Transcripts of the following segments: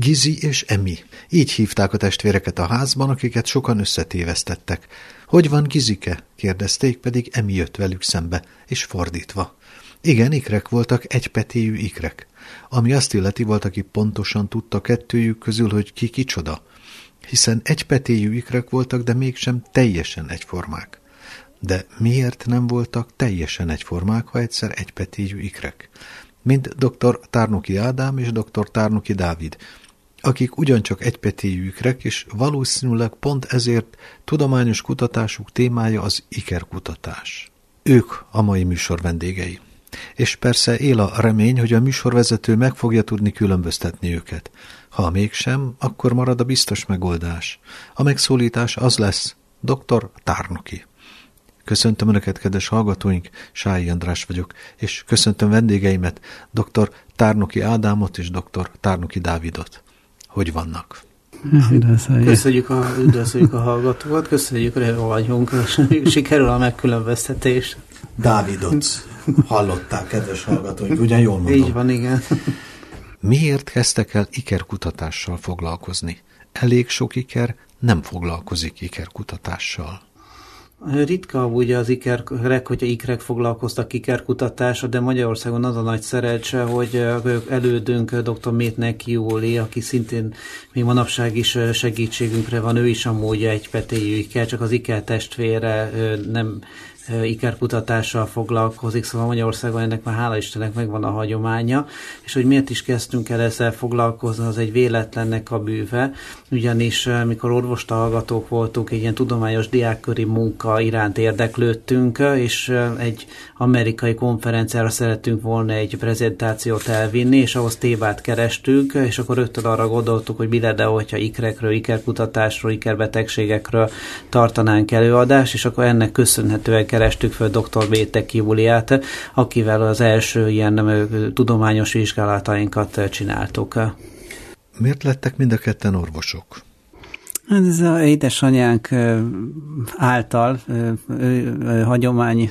Gizi és Emi. Így hívták a testvéreket a házban, akiket sokan összetévesztettek. Hogy van Gizike? kérdezték, pedig Emi jött velük szembe, és fordítva. Igen, ikrek voltak, egypetéjű ikrek. Ami azt illeti volt, aki pontosan tudta kettőjük közül, hogy ki kicsoda. Hiszen egypetéjű ikrek voltak, de mégsem teljesen egyformák. De miért nem voltak teljesen egyformák, ha egyszer egypetéjű ikrek? Mint dr. Tárnoki Ádám és dr. Tárnoki Dávid, akik ugyancsak egypetéjű ikrek, és valószínűleg pont ezért tudományos kutatásuk témája az ikerkutatás. Ők a mai műsor vendégei. És persze él a remény, hogy a műsorvezető meg fogja tudni különböztetni őket. Ha mégsem, akkor marad a biztos megoldás. A megszólítás az lesz, dr. Tárnoki. Köszöntöm Önöket, kedves hallgatóink, Sályi András vagyok, és köszöntöm vendégeimet, dr. Tárnoki Ádámot és dr. Tárnoki Dávidot. Hogy vannak? Köszönjük a, üdvözöljük a hallgatókat, köszönjük, hogy vagyunk, sikerül a megkülönböztetés. Dávidot hallották, kedves hallgatóink, ugyan jól mondom? Így van, igen. Miért kezdtek el ikerkutatással foglalkozni? Elég sok iker nem foglalkozik ikerkutatással. Ritka ugye az ikerek, hogyha ikrek foglalkoztak ikerkutatásra, de Magyarországon az a nagy szerelcse, hogy elődünk dr. Métnek Jóli, aki szintén még manapság is segítségünkre van, ő is amúgy egy petéjű iker, csak az iker testvére nem ikerkutatással foglalkozik, szóval Magyarországon ennek már hála Istennek megvan a hagyománya, és hogy miért is kezdtünk el ezzel foglalkozni, az egy véletlennek a bűve, ugyanis mikor orvosta hallgatók voltunk, egy ilyen tudományos diákköri munka iránt érdeklődtünk, és egy amerikai konferenciára szerettünk volna egy prezentációt elvinni, és ahhoz tévát kerestünk, és akkor rögtön arra gondoltuk, hogy mi lenne, hogyha ikrekről, ikerkutatásról, ikerbetegségekről tartanánk előadást, és akkor ennek köszönhetően kerestük föl dr. Bétek Júliát, akivel az első ilyen tudományos vizsgálatainkat csináltuk. Miért lettek mind a ketten orvosok? Hát ez az édesanyánk által hagyomány,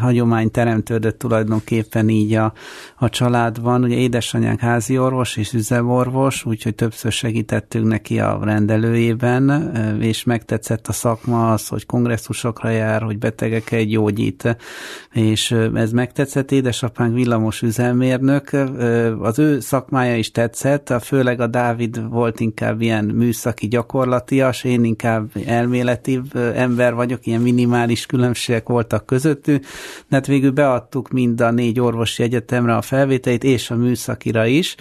hagyomány teremtődött tulajdonképpen így a, a családban. Ugye édesanyánk házi orvos és üzemorvos, úgyhogy többször segítettünk neki a rendelőjében, és megtetszett a szakma az, hogy kongresszusokra jár, hogy betegeket gyógyít, és ez megtetszett. Édesapánk villamos üzemérnök, az ő szakmája is tetszett, főleg a Dávid volt inkább ilyen műszaki gyakorlat, gyakorlatias, én inkább elméleti ember vagyok, ilyen minimális különbségek voltak közöttünk, de hát végül beadtuk mind a négy orvosi egyetemre a felvételét, és a műszakira is.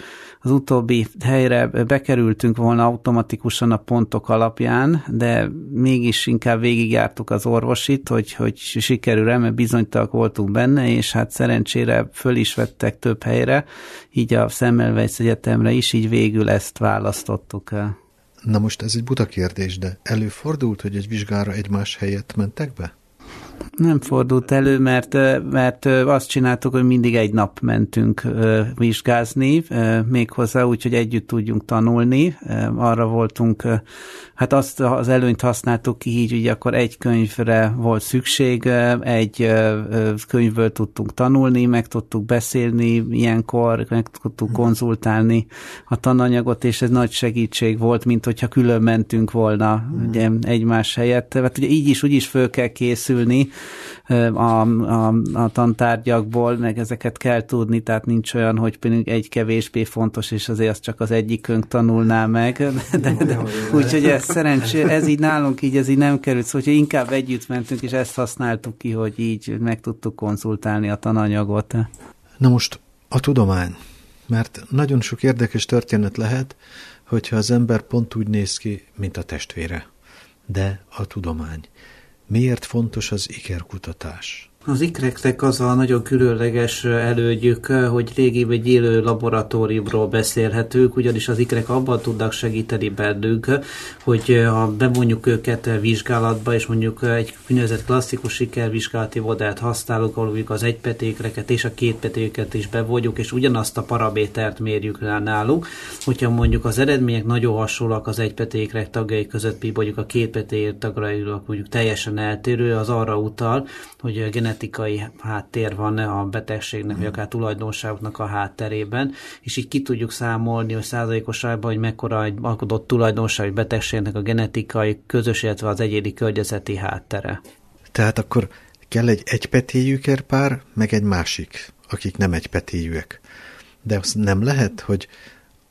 Az utóbbi helyre bekerültünk volna automatikusan a pontok alapján, de mégis inkább végigjártuk az orvosit, hogy, hogy sikerül-e, mert bizonytalak voltunk benne, és hát szerencsére föl is vettek több helyre, így a Szemmelweis Egyetemre is, így végül ezt választottuk el. Na most ez egy buta kérdés, de előfordult, hogy egy vizsgára egymás helyett mentek be? Nem fordult elő, mert, mert azt csináltuk, hogy mindig egy nap mentünk vizsgázni, méghozzá úgy, hogy együtt tudjunk tanulni. Arra voltunk, hát azt az előnyt használtuk ki így, hogy akkor egy könyvre volt szükség, egy könyvből tudtunk tanulni, meg tudtuk beszélni ilyenkor, meg tudtuk hm. konzultálni a tananyagot, és ez nagy segítség volt, mint hogyha külön mentünk volna hm. ugye, egymás helyett. Hát ugye így is, úgy is föl kell készülni, a, a, a tantárgyakból, meg ezeket kell tudni, tehát nincs olyan, hogy például egy kevésbé fontos, és azért azt csak az egyikünk tanulná meg. De, de, úgyhogy ez szerencsé, ez így nálunk így, ez így nem került, szóval hogy inkább együtt mentünk, és ezt használtuk ki, hogy így meg tudtuk konzultálni a tananyagot. Na most a tudomány, mert nagyon sok érdekes történet lehet, hogyha az ember pont úgy néz ki, mint a testvére. De a tudomány. Miért fontos az ikerkutatás? Az ikreknek az a nagyon különleges elődjük, hogy régében egy élő laboratóriumról beszélhetünk, ugyanis az ikrek abban tudnak segíteni bennünk, hogy ha bemondjuk őket vizsgálatba, és mondjuk egy úgynevezett klasszikus sikervizsgálati modellt használunk, ahol mondjuk az egypetékreket és a kétpetéket is bevonjuk, és ugyanazt a paramétert mérjük náluk. Hogyha mondjuk az eredmények nagyon hasonlóak az egypetékrek tagjai között, mi mondjuk a kétpeték tagjai mondjuk teljesen eltérő, az arra utal, hogy a genetikai háttér van a betegségnek, vagy akár tulajdonságoknak a hátterében, és így ki tudjuk számolni, hogy százalékosságban, hogy mekkora egy alkotott tulajdonság, vagy betegségnek a genetikai, közös, illetve az egyéni környezeti háttere. Tehát akkor kell egy egypetélyű kerpár, meg egy másik, akik nem egypetélyűek. De az nem lehet, hogy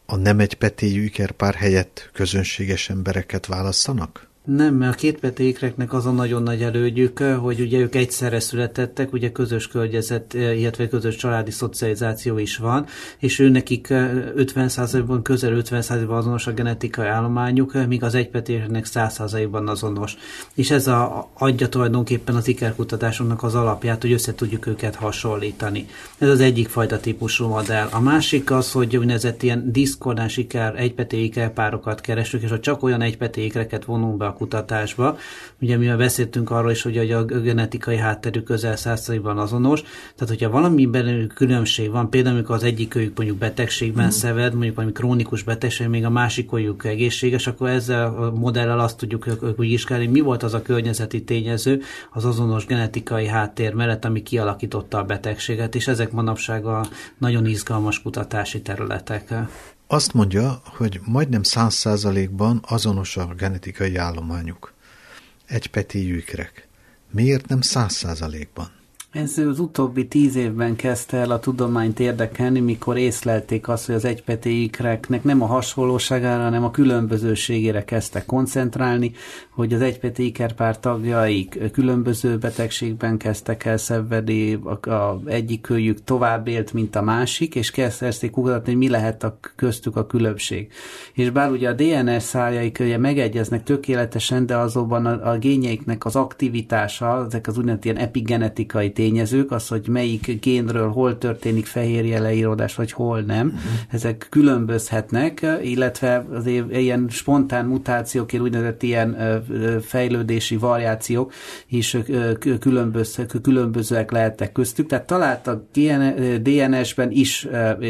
a nem egypetélyű ikerpár helyett közönséges embereket választanak? Nem, mert a kétpetékreknek az a nagyon nagy elődjük, hogy ugye ők egyszerre születettek, ugye közös környezet, illetve közös családi szocializáció is van, és ő nekik 50%-ban, közel 50%-ban azonos a genetikai állományuk, míg az egypetéknek 100%-ban azonos. És ez a, adja tulajdonképpen az ikerkutatásoknak az alapját, hogy össze tudjuk őket hasonlítani. Ez az egyik fajta típusú modell. A másik az, hogy úgynevezett ilyen diszkordáns iker, egypeté ikerpárokat keresünk, és ha csak olyan egypetékreket vonunk be a kutatásba. Ugye mi beszéltünk arról is, hogy a genetikai hátterük közel százszerűen azonos, tehát hogyha valamiben különbség van, például amikor az egyik őjük mondjuk betegségben mm. szeved, mondjuk valami krónikus betegség, még a másik őjük egészséges, akkor ezzel a modellel azt tudjuk úgy vizsgálni, mi volt az a környezeti tényező az azonos genetikai háttér mellett, ami kialakította a betegséget, és ezek manapság a nagyon izgalmas kutatási területek. Azt mondja, hogy majdnem száz százalékban azonos a genetikai állományuk. Egy petéjűkrek. Miért nem száz százalékban? Ez az utóbbi tíz évben kezdte el a tudományt érdekelni, mikor észlelték azt, hogy az egypetéikreknek nem a hasonlóságára, hanem a különbözőségére kezdtek koncentrálni, hogy az egypeti ikerpár tagjaik különböző betegségben kezdtek el szenvedni, a, a egyik kölyük tovább élt, mint a másik, és kezdték kutatni, hogy mi lehet a köztük a különbség. És bár ugye a DNS szájaik ugye megegyeznek tökéletesen, de azonban a, a gényeiknek az aktivitása, ezek az úgynevezett ilyen epigenetikai tényezők, az, hogy melyik génről hol történik fehérje leíródás, vagy hol nem, uh-huh. ezek különbözhetnek, illetve az ilyen spontán mutációk, úgynevezett ilyen fejlődési variációk is különböz, különbözőek lehettek köztük, tehát találtak DNS-ben is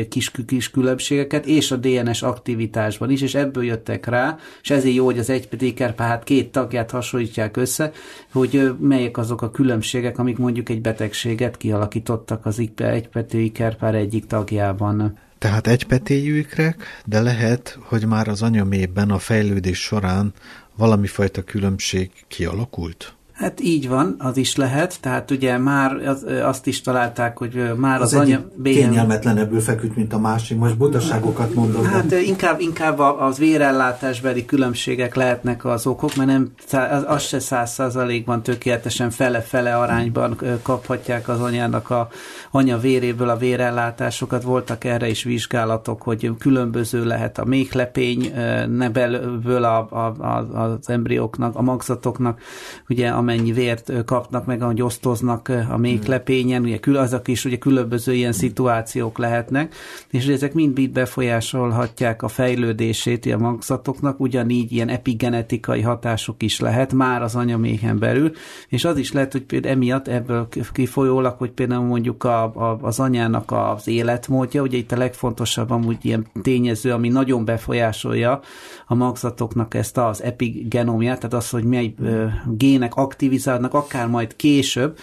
kis, kis különbségeket, és a DNS aktivitásban is, és ebből jöttek rá, és ezért jó, hogy az egypedékerpár két tagját hasonlítják össze, hogy melyek azok a különbségek, amik mondjuk egy betegséget kialakítottak az egypetői kerpár egyik tagjában. Tehát egypetéjű ikrek, de lehet, hogy már az anyamében a fejlődés során valami fajta különbség kialakult? Hát így van, az is lehet, tehát ugye már az, azt is találták, hogy már az, az anya... BM... kényelmetlenebbül feküdt, mint a másik, most butaságokat mondok. Hát de... inkább, inkább az vérellátásbeli különbségek lehetnek az okok, mert nem, az, az se száz százalékban tökéletesen fele-fele arányban kaphatják az anyának a anya véréből a vérellátásokat. Voltak erre is vizsgálatok, hogy különböző lehet a méhlepény nebelből a, a, a, az embrióknak, a magzatoknak, ugye, amennyi vért kapnak meg, ahogy osztoznak a méhlepényen, ugye azok is ugye különböző ilyen szituációk lehetnek, és ezek mind befolyásolhatják a fejlődését a magzatoknak, ugyanígy ilyen epigenetikai hatások is lehet már az anyaméhen belül, és az is lehet, hogy például emiatt ebből kifolyólag, hogy például mondjuk a, a, az anyának az életmódja, ugye itt a legfontosabb amúgy ilyen tényező, ami nagyon befolyásolja a magzatoknak ezt az epigenomját, tehát az, hogy mely gének aktivizálnak, akár majd később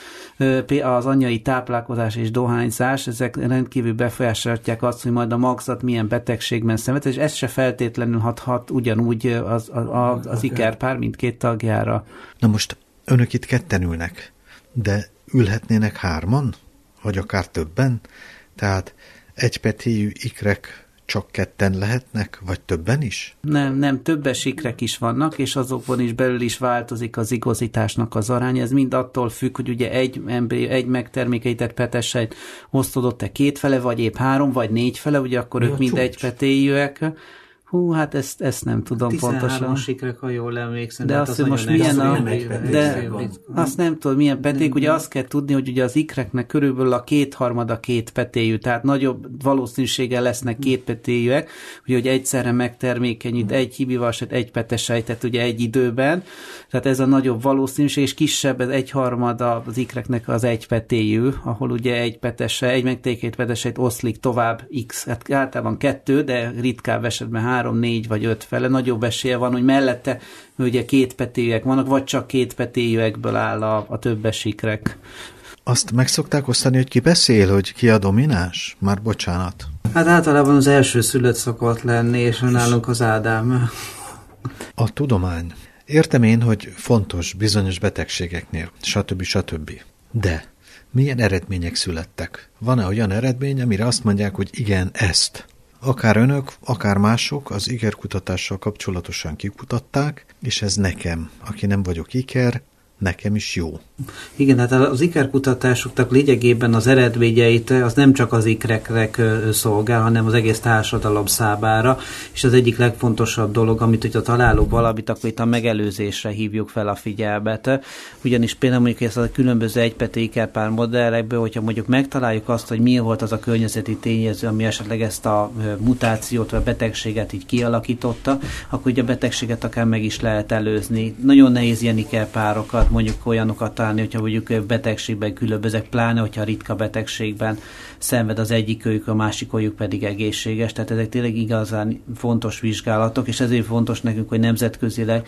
az anyai táplálkozás és dohányzás, ezek rendkívül befolyásolják azt, hogy majd a magzat milyen betegségben szenved, és ez se feltétlenül hathat ugyanúgy az, az, az ikerpár mindkét tagjára. Na most önök itt ketten ülnek, de ülhetnének hárman? Vagy akár többen? Tehát egypetéjű ikrek csak ketten lehetnek, vagy többen is? Nem, nem, többes sikrek is vannak, és azokban is belül is változik az igazításnak az aránya. Ez mind attól függ, hogy ugye egy, embré, egy megtermékeített petesejt osztodott-e kétfele, vagy épp három, vagy négyfele, ugye akkor Mi ők mind egypetéjűek Hú, hát ezt, ezt nem tudom 13 pontosan. sikrek, ha jól emlékszem. De azt, hogy most milyen a... De azt nem tudom, milyen peték. Ugye azt kell tudni, hogy ugye az ikreknek körülbelül a kétharmada két petéjű, tehát nagyobb valószínűséggel lesznek két petéjűek, ugye, hogy egyszerre megtermékenyít egy hibivaset, egy petesejtet ugye egy időben, tehát ez a nagyobb valószínűség, és kisebb, ez egyharmada az ikreknek az egy petéjű, ahol ugye egy petese, egy megtékét petesejt oszlik tovább x, hát általában kettő, de ritkább esetben három három, négy vagy öt fele, nagyobb esélye van, hogy mellette ugye két petélyek vannak, vagy csak két petélyekből áll a, a többes. Azt meg szokták osztani, hogy ki beszél, hogy ki a domináns? Már bocsánat. Hát általában az első szülött szokott lenni, és nálunk az Ádám. A tudomány. Értem én, hogy fontos bizonyos betegségeknél, stb. stb. De milyen eredmények születtek? Van-e olyan eredmény, amire azt mondják, hogy igen, ezt? Akár önök, akár mások az ikerkutatással kapcsolatosan kikutatták, és ez nekem, aki nem vagyok iker, nekem is jó. Igen, hát az ikerkutatásoknak lényegében az eredményeit az nem csak az ikrekre szolgál, hanem az egész társadalom számára, és az egyik legfontosabb dolog, amit hogyha találunk valamit, akkor itt a megelőzésre hívjuk fel a figyelmet. Ugyanis például mondjuk ezt a különböző egypető ikerpár modellekből, hogyha mondjuk megtaláljuk azt, hogy mi volt az a környezeti tényező, ami esetleg ezt a mutációt vagy a betegséget így kialakította, akkor ugye a betegséget akár meg is lehet előzni. Nagyon nehéz ilyen ikerpárokat mondjuk olyanokat találni, hogyha mondjuk betegségben különbözek, pláne, hogyha ritka betegségben szenved az egyik őjük, a másik őjük pedig egészséges. Tehát ezek tényleg igazán fontos vizsgálatok, és ezért fontos nekünk, hogy nemzetközileg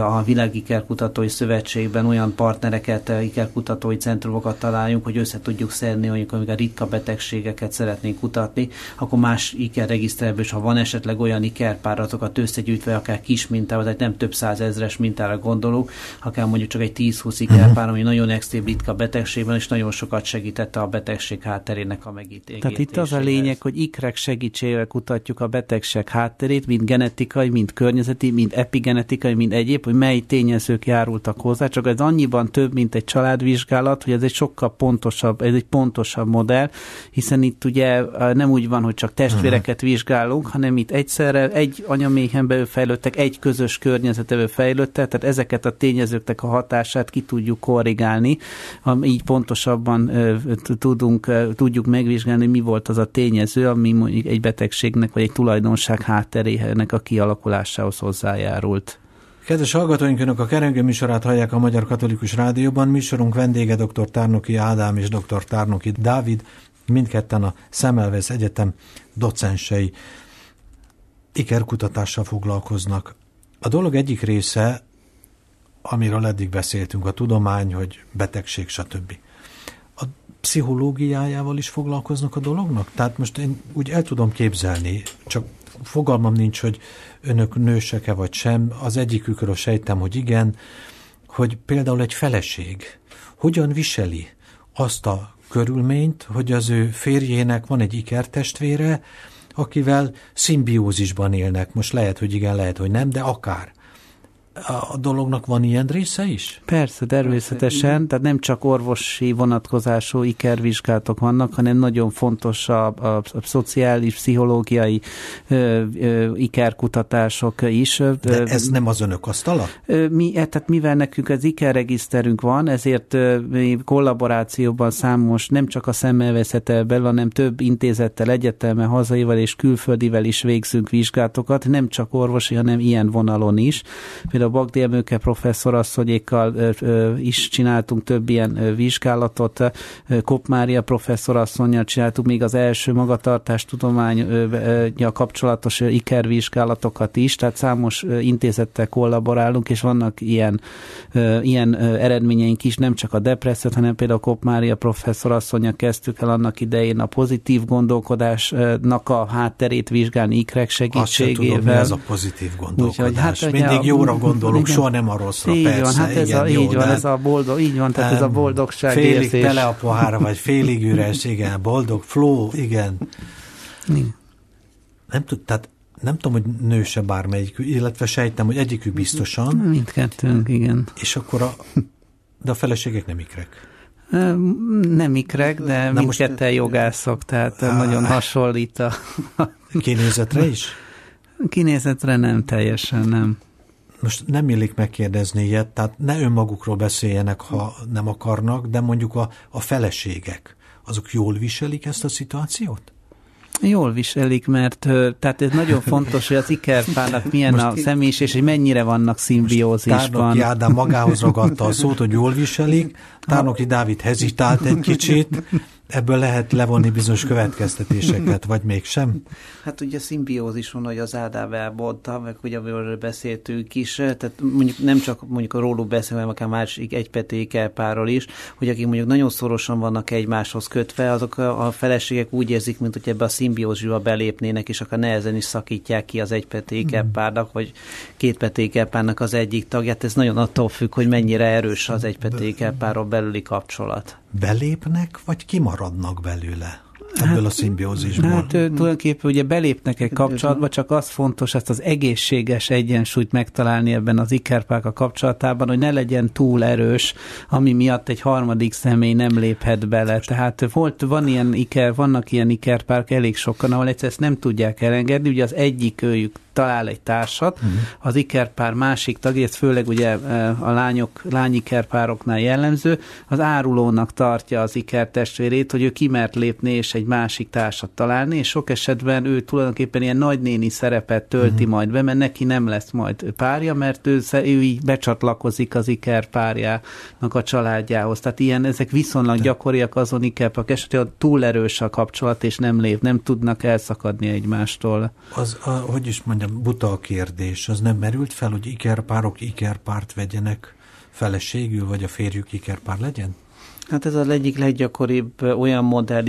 a Világ Ikerkutatói Szövetségben olyan partnereket, ikerkutatói centrumokat találjunk, hogy össze tudjuk szedni, mondjuk, amikor a ritka betegségeket szeretnénk kutatni, akkor más ikerregiszterből, és ha van esetleg olyan ikerpár, azokat összegyűjtve, akár kis mintával, tehát nem több százezres mintára gondolunk, akár mondjuk csak egy 10-20 ikerpár, uh-huh. ami nagyon extrém ritka betegségben, és nagyon sokat segítette a betegség hátterének a megítélésére. Tehát itt az a lényeg, hogy ikrek segítségével kutatjuk a betegség hátterét, mind genetikai, mind környezeti, mind epigenetikai, mind egyéb, hogy mely tényezők járultak hozzá, csak ez annyiban több, mint egy családvizsgálat, hogy ez egy sokkal pontosabb, ez egy pontosabb modell, hiszen itt ugye nem úgy van, hogy csak testvéreket vizsgálunk, hanem itt egyszerre egy anyaméhen belül fejlődtek, egy közös környezeteből fejlődtek, tehát ezeket a tényezőknek a hatását ki tudjuk korrigálni, így pontosabban tudunk, tudjuk megvizsgálni, mi volt az a tényező, ami mondjuk egy betegségnek vagy egy tulajdonság hátterének a kialakulásához hozzájárult. Kedves hallgatóink, Önök a Kerengő műsorát hallják a Magyar Katolikus Rádióban. Műsorunk vendége dr. Tárnoki Ádám és dr. Tárnoki Dávid, mindketten a Szemelvesz Egyetem docensei ikerkutatással foglalkoznak. A dolog egyik része, amiről eddig beszéltünk, a tudomány, hogy betegség, stb pszichológiájával is foglalkoznak a dolognak? Tehát most én úgy el tudom képzelni, csak fogalmam nincs, hogy önök nősek-e vagy sem, az egyikükről sejtem, hogy igen, hogy például egy feleség hogyan viseli azt a körülményt, hogy az ő férjének van egy ikertestvére, akivel szimbiózisban élnek. Most lehet, hogy igen, lehet, hogy nem, de akár a dolognak van ilyen része is? Persze, természetesen, tehát nem csak orvosi vonatkozású ikervizsgálatok vannak, hanem nagyon fontos a, a, a szociális, pszichológiai ö, ö, ikerkutatások is. De ez nem az önök asztala? Mi, e, tehát mivel nekünk az ikerregiszterünk van, ezért mi kollaborációban számos, nem csak a szemmelveszetel belül, hanem több intézettel, egyetemel, hazaival és külföldivel is végzünk vizsgálatokat, nem csak orvosi, hanem ilyen vonalon is. Például Bagdi Emőke professzorasszonyékkal is csináltunk több ilyen vizsgálatot, Kop Mária csináltuk még az első magatartás tudományja kapcsolatos ikervizsgálatokat is, tehát számos intézettel kollaborálunk, és vannak ilyen, ilyen eredményeink is, nem csak a depressziót, hanem például Kop Mária professzorasszonyjal kezdtük el annak idején a pozitív gondolkodásnak a hátterét vizsgálni ikrek segítségével. Azt tudom, mi ez a pozitív gondolkodás. Úgyhogy, hát, Mindig jóra gondol gondolok, igen. soha nem a rosszra, így persze. Van, hát ez igen, a, jó, így van, ez a boldog, így van, tehát ez a boldogság Félig érzés. tele a pohára, vagy félig üres, igen, boldog, flow, igen. igen. Nem tud, tehát nem tudom, hogy nő se bármelyik, illetve sejtem, hogy egyikük biztosan. Mindkettőnk, igen. És akkor a, de a feleségek nem ikrek. Nem ikrek, de Na mindketten most... jogászok, tehát á, nagyon hasonlít a... Kinézetre is? Kinézetre nem teljesen, nem most nem illik megkérdezni ilyet, tehát ne önmagukról beszéljenek, ha nem akarnak, de mondjuk a, a feleségek, azok jól viselik ezt a szituációt? Jól viselik, mert tehát ez nagyon fontos, hogy az ikerpárnak milyen most a személyiség, és hogy mennyire vannak szimbiózisban. Tárnoki Ádám magához ragadta a szót, hogy jól viselik, Tárnoki Dávid hezitált egy kicsit, ebből lehet levonni bizonyos következtetéseket, vagy mégsem? Hát ugye szimbiózis van, hogy az Ádám elmondta, meg ugye amiről beszéltünk is, tehát mondjuk nem csak mondjuk a róluk beszélünk, hanem akár másik egypetékelpárról is, hogy akik mondjuk nagyon szorosan vannak egymáshoz kötve, azok a feleségek úgy érzik, mint hogy ebbe a szimbiózsúba belépnének, és akár nehezen is szakítják ki az egypetékelpárnak, vagy kétpetékelpárnak az egyik tagját. Ez nagyon attól függ, hogy mennyire erős az egypetékelpárról belüli kapcsolat. Belépnek, vagy kimaradnak belőle? Ebből hát, a szimbiózisból. Hát tulajdonképpen ugye belépnek egy kapcsolatba, csak az fontos ezt az egészséges egyensúlyt megtalálni ebben az a kapcsolatában, hogy ne legyen túl erős, ami miatt egy harmadik személy nem léphet bele. Tehát volt, van ilyen iker, vannak ilyen ikerpárk elég sokan, ahol egyszer ezt nem tudják elengedni, ugye az egyik őjük talál egy társat, uh-huh. az ikerpár másik tagja, ez főleg ugye a lányok, lányikerpároknál jellemző, az árulónak tartja az ikertestvérét, hogy ő kimert lépni és egy másik társat találni, és sok esetben ő tulajdonképpen ilyen nagynéni szerepet tölti uh-huh. majd be, mert neki nem lesz majd párja, mert ő, ő így becsatlakozik az iker párjának a családjához. Tehát ilyen, ezek viszonylag gyakoriak azon ikerpák esetén, hogy túl erős a kapcsolat, és nem lép, nem tudnak elszakadni egymástól. Az, a, hogy is mondjam, buta a kérdés. Az nem merült fel, hogy ikerpárok ikerpárt vegyenek feleségül, vagy a férjük ikerpár legyen? Hát ez az egyik leggyakoribb olyan modell,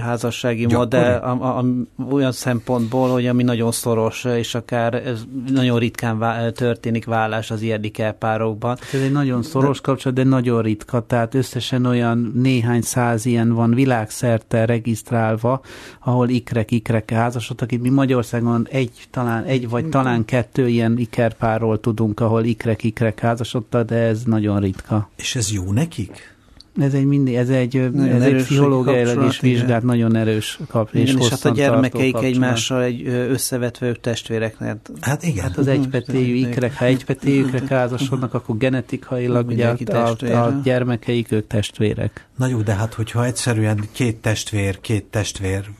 házassági Gyakori? modell, a, a, olyan szempontból, hogy ami nagyon szoros, és akár ez nagyon ritkán vá, történik vállás az ilyen párokban. Ez egy nagyon szoros de, kapcsolat, de nagyon ritka, tehát összesen olyan néhány száz ilyen van világszerte regisztrálva, ahol ikrek-ikrek házasodtak. Itt mi Magyarországon egy, talán egy vagy talán kettő ilyen ikerpárról tudunk, ahol ikrek-ikrek házasodtak, de ez nagyon ritka. És ez jó nekik? Ez egy, mindig, ez egy, ez egy pszichológiailag is vizsgált, nagyon erős kap, és, és hát a gyermekeik egymással egy összevetve ők testvérek. Hát igen. Hát az egypetéjű ikrek, ha egypetéjű ikrek házasodnak, akkor genetikailag ugye a, a, a gyermekeik ők testvérek. Na jó, de hát hogyha egyszerűen két testvér, két testvér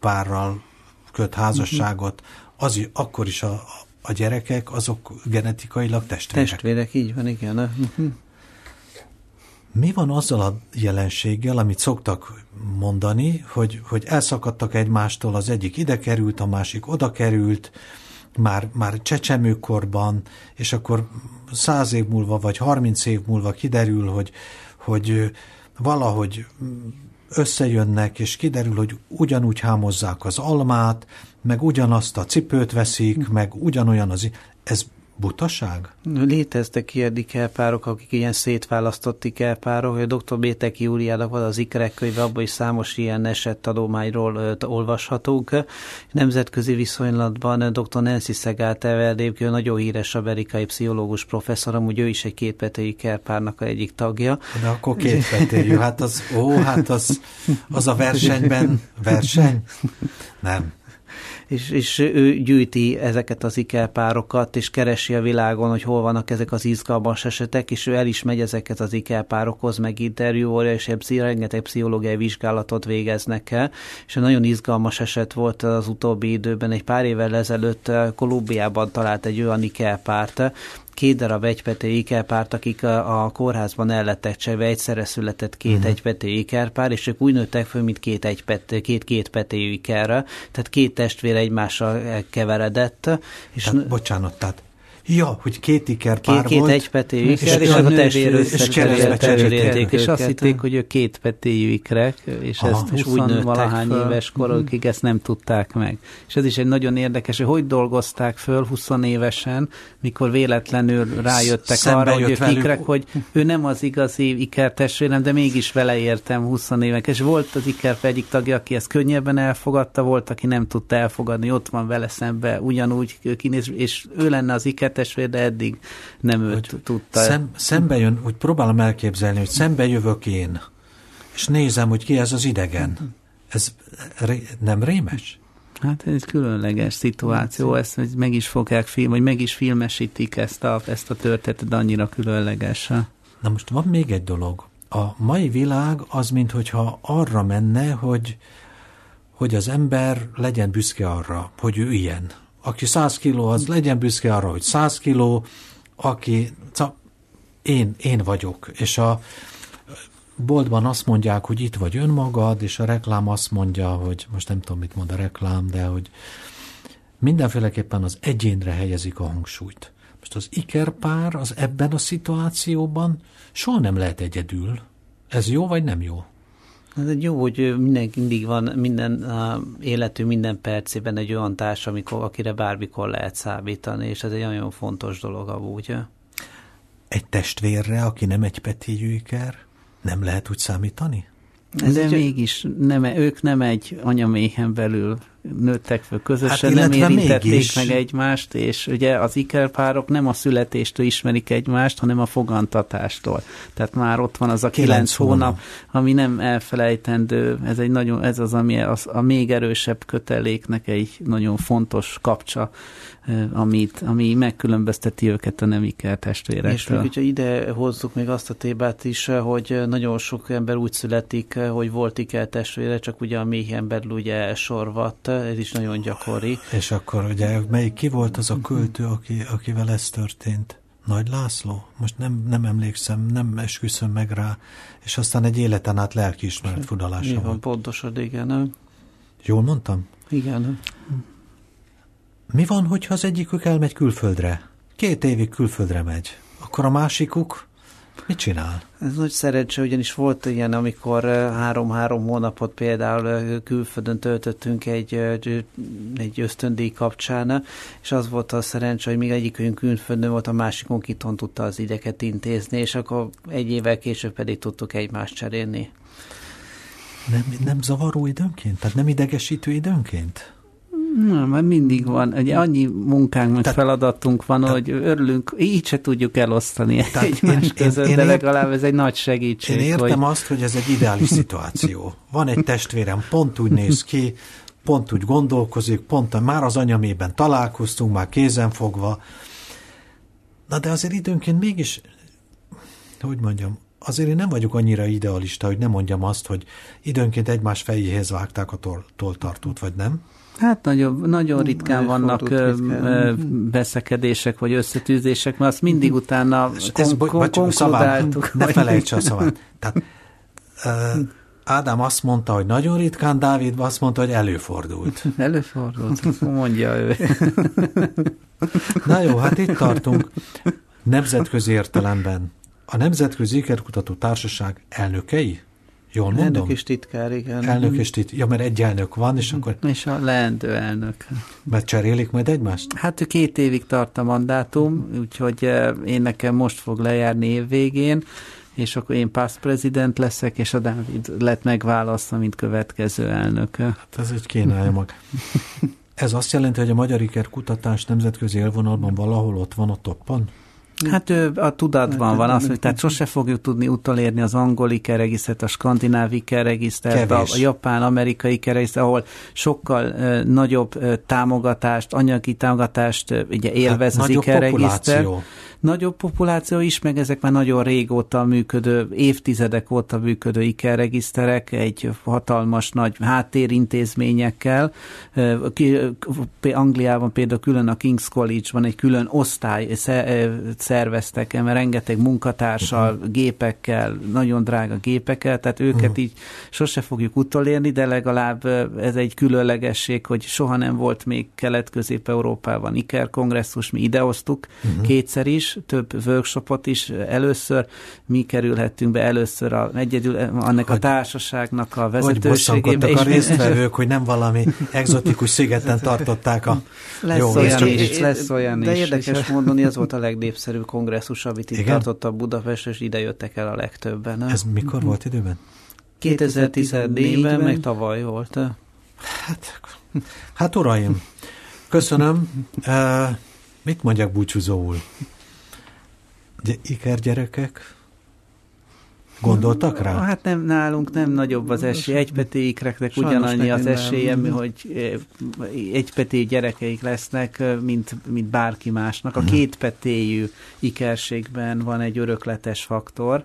párral köt házasságot, az, akkor is a, a gyerekek azok genetikailag testvérek. Testvérek, így van, igen. Mi van azzal a jelenséggel, amit szoktak mondani, hogy, hogy elszakadtak egymástól, az egyik ide került, a másik oda került, már, már csecsemőkorban, és akkor száz év múlva, vagy harminc év múlva kiderül, hogy, hogy valahogy összejönnek, és kiderül, hogy ugyanúgy hámozzák az almát, meg ugyanazt a cipőt veszik, meg ugyanolyan az... Ez Butaság? Léteztek ilyen ikerpárok, akik ilyen szétválasztott ikerpárok, hogy a dr. Bétek Júliának van az ikerek könyve, abban is számos ilyen esettanulmányról olvashatunk. Nemzetközi viszonylatban dr. Nancy Szegál egyébként nagyon híres amerikai pszichológus professzor, amúgy ő is egy kétpető ikerpárnak a egyik tagja. De akkor kétpetőjű, hát az, ó, hát az, az a versenyben verseny? Nem és, és ő gyűjti ezeket az ikelpárokat, és keresi a világon, hogy hol vannak ezek az izgalmas esetek, és ő el is megy ezeket az ikelpárokhoz, meg interjúolja, és rengeteg pszichológiai vizsgálatot végeznek el, és egy nagyon izgalmas eset volt az utóbbi időben, egy pár évvel ezelőtt Kolumbiában talált egy olyan ikelpárt, két darab egypető ikerpárt, akik a, a kórházban el lettek cserve, egyszerre született két uh-huh. egypető ikerpár, és ők úgy nőttek föl, mint két, egypető, két két petéjű ikerre, tehát két testvér egymással keveredett. És tehát, bocsánat, tehát Ja, hogy két iker pár két, volt. Két egypetéjű iker, és, és a testvér összecserélték, és azt hitték, hogy ők két petéjű ikrek, és Aha, ezt 20 úgy valahány fel. éves korokig ezt nem tudták meg. És ez is egy nagyon érdekes, hogy hogy dolgozták föl 20 évesen, mikor véletlenül rájöttek Szembe arra, hogy ők velük. ikrek, hogy ő nem az igazi ikertestvérem, de mégis vele értem 20 évek. És volt az iker egyik tagja, aki ezt könnyebben elfogadta, volt, aki nem tudta elfogadni, ott van vele szembe, ugyanúgy kinéz, és ő lenne az iker testvér, de eddig nem őt hogy tudta. Szem, szembe jön, úgy próbálom elképzelni, hogy szembe jövök én, és nézem, hogy ki ez az idegen. Ez ré, nem rémes? Hát ez egy különleges szituáció, ezt meg is fogják film, vagy meg is filmesítik ezt a, ezt a történetet, annyira különleges. Na most van még egy dolog. A mai világ az, mintha arra menne, hogy, hogy az ember legyen büszke arra, hogy ő ilyen, aki 100 kiló, az legyen büszke arra, hogy 100 kiló, aki én, én vagyok, és a boltban azt mondják, hogy itt vagy önmagad, és a reklám azt mondja, hogy most nem tudom, mit mond a reklám, de hogy mindenféleképpen az egyénre helyezik a hangsúlyt. Most az ikerpár az ebben a szituációban soha nem lehet egyedül. Ez jó vagy nem jó? Ez egy jó, hogy mindenki mindig van minden életű minden percében egy olyan társ, amikor, akire bármikor lehet számítani, és ez egy nagyon fontos dolog amúgy. Egy testvérre, aki nem egy petéjű iker, nem lehet úgy számítani? Ez De mégis nem, ők nem egy anyaméhen belül nőttek föl közösen, hát, nem érintették mégis. meg egymást, és ugye az ikerpárok nem a születéstől ismerik egymást, hanem a fogantatástól. Tehát már ott van az a kilenc hónap, hónap, ami nem elfelejtendő, ez, egy nagyon, ez az, ami az, a még erősebb köteléknek egy nagyon fontos kapcsa amit, ami megkülönbözteti őket a nem iker testvérektől. És még, hogyha ide hozzuk még azt a tébát is, hogy nagyon sok ember úgy születik, hogy volt iker testvére, csak ugye a méhen belül ugye elsorvadt, ez is nagyon gyakori. És akkor ugye melyik ki volt az a költő, aki, akivel ez történt? Nagy László? Most nem, nem emlékszem, nem esküszöm meg rá, és aztán egy életen át lelkiismeret fudalása van. Van, pontosan, igen. Jól mondtam? Igen. Mi van, hogyha az egyikük elmegy külföldre? Két évig külföldre megy. Akkor a másikuk mit csinál? Ez nagy szerencse, ugyanis volt ilyen, amikor három-három hónapot például külföldön töltöttünk egy, egy ösztöndíj kapcsán, és az volt a szerencse, hogy még egyikünk külföldön volt, a másikon kiton tudta az ideket intézni, és akkor egy évvel később pedig tudtuk egymást cserélni. Nem, nem zavaró időnként? Tehát nem idegesítő időnként? Nem, mert mindig van. Ugye annyi munkánk, meg feladatunk van, tehát, hogy örülünk, így se tudjuk elosztani egymás között, én, de legalább ez egy nagy segítség. Én értem hogy... azt, hogy ez egy ideális szituáció. Van egy testvérem, pont úgy néz ki, pont úgy gondolkozik, pont már az anyamében találkoztunk, már kézen fogva. Na de azért időnként mégis, hogy mondjam, azért én nem vagyok annyira idealista, hogy nem mondjam azt, hogy időnként egymás fejéhez vágták a toltartót, vagy nem? Hát nagyon, nagyon ritkán vannak ritkán. veszekedések vagy összetűzések, mert azt mindig utána kon- kon- konkludáltuk. Ne felejts a szavát. Tehát, uh, Ádám azt mondta, hogy nagyon ritkán, Dávid azt mondta, hogy előfordult. Előfordult, mondja ő. Na jó, hát itt tartunk. Nemzetközi értelemben. A Nemzetközi Ikerkutató Társaság elnökei Jól mondom? Elnök és titkár, igen. Elnök és titkár. Ja, mert egy elnök van, és akkor... És a leendő elnök. Mert cserélik majd egymást? Hát két évig tart a mandátum, úgyhogy eh, én nekem most fog lejárni év végén, és akkor én past president leszek, és a Dávid lett megválasztva, mint következő elnök. Hát ez egy kénálja mag. Ez azt jelenti, hogy a magyar iker kutatás nemzetközi élvonalban valahol ott van a toppon? Hát ő a tudatban hát, van, azt, hogy tehát sose fogjuk tudni utolérni az angoli keregisztert, a skandinávi keregisztert, a, a japán-amerikai keregisztert, ahol sokkal uh, nagyobb uh, támogatást, anyagi támogatást uh, ugye élvez hát, az ikeregiszter nagyobb populáció is, meg ezek már nagyon régóta működő, évtizedek óta működő ikerregiszterek, egy hatalmas nagy háttérintézményekkel. Angliában például külön a King's College-ban egy külön osztály szerveztek, mert rengeteg munkatársal, uh-huh. gépekkel, nagyon drága gépekkel, tehát őket uh-huh. így sose fogjuk utolérni, de legalább ez egy különlegesség, hogy soha nem volt még Kelet-Közép-Európában Iker kongresszus, mi idehoztuk uh-huh. kétszer is, több workshopot is először, mi kerülhettünk be először a, egyedül annak hogy, a társaságnak a vezetőségébe. Hogy a résztvevők, hogy nem valami egzotikus szigeten tartották a lesz jó olyan is, is. Lesz olyan de is. érdekes is. mondani, az volt a legnépszerűbb kongresszus, amit itt tartott a Budapest, és ide jöttek el a legtöbben. Ez mikor volt időben? 2014-ben, meg tavaly volt. Hát, hát uraim, köszönöm. Uh, mit mondjak búcsúzóul? Ikergyerekek? Gondoltak rá? Hát nem, nálunk nem nagyobb az esély. Egypeti ikreknek ugyanannyi az esélye, hogy eh, egypeti gyerekeik lesznek, eh, mint, mint bárki másnak. A mhm. kétpetéjű ikerségben van egy örökletes faktor,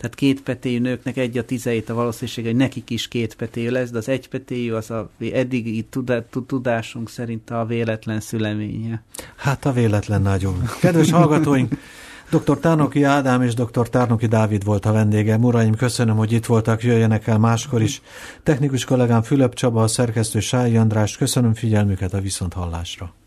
tehát két petéjű nőknek egy a tizeit a valószínűség, hogy nekik is két petéjű lesz, de az egy petéjű az a eddigi tudásunk szerint a véletlen szüleménye. Hát a véletlen nagyon. Kedves hallgatóink, Dr. Tárnoki Ádám és dr. Tárnoki Dávid volt a vendége. Uraim, köszönöm, hogy itt voltak, jöjjenek el máskor is. Technikus kollégám Fülöp Csaba, a szerkesztő Sályi András, köszönöm figyelmüket a viszonthallásra.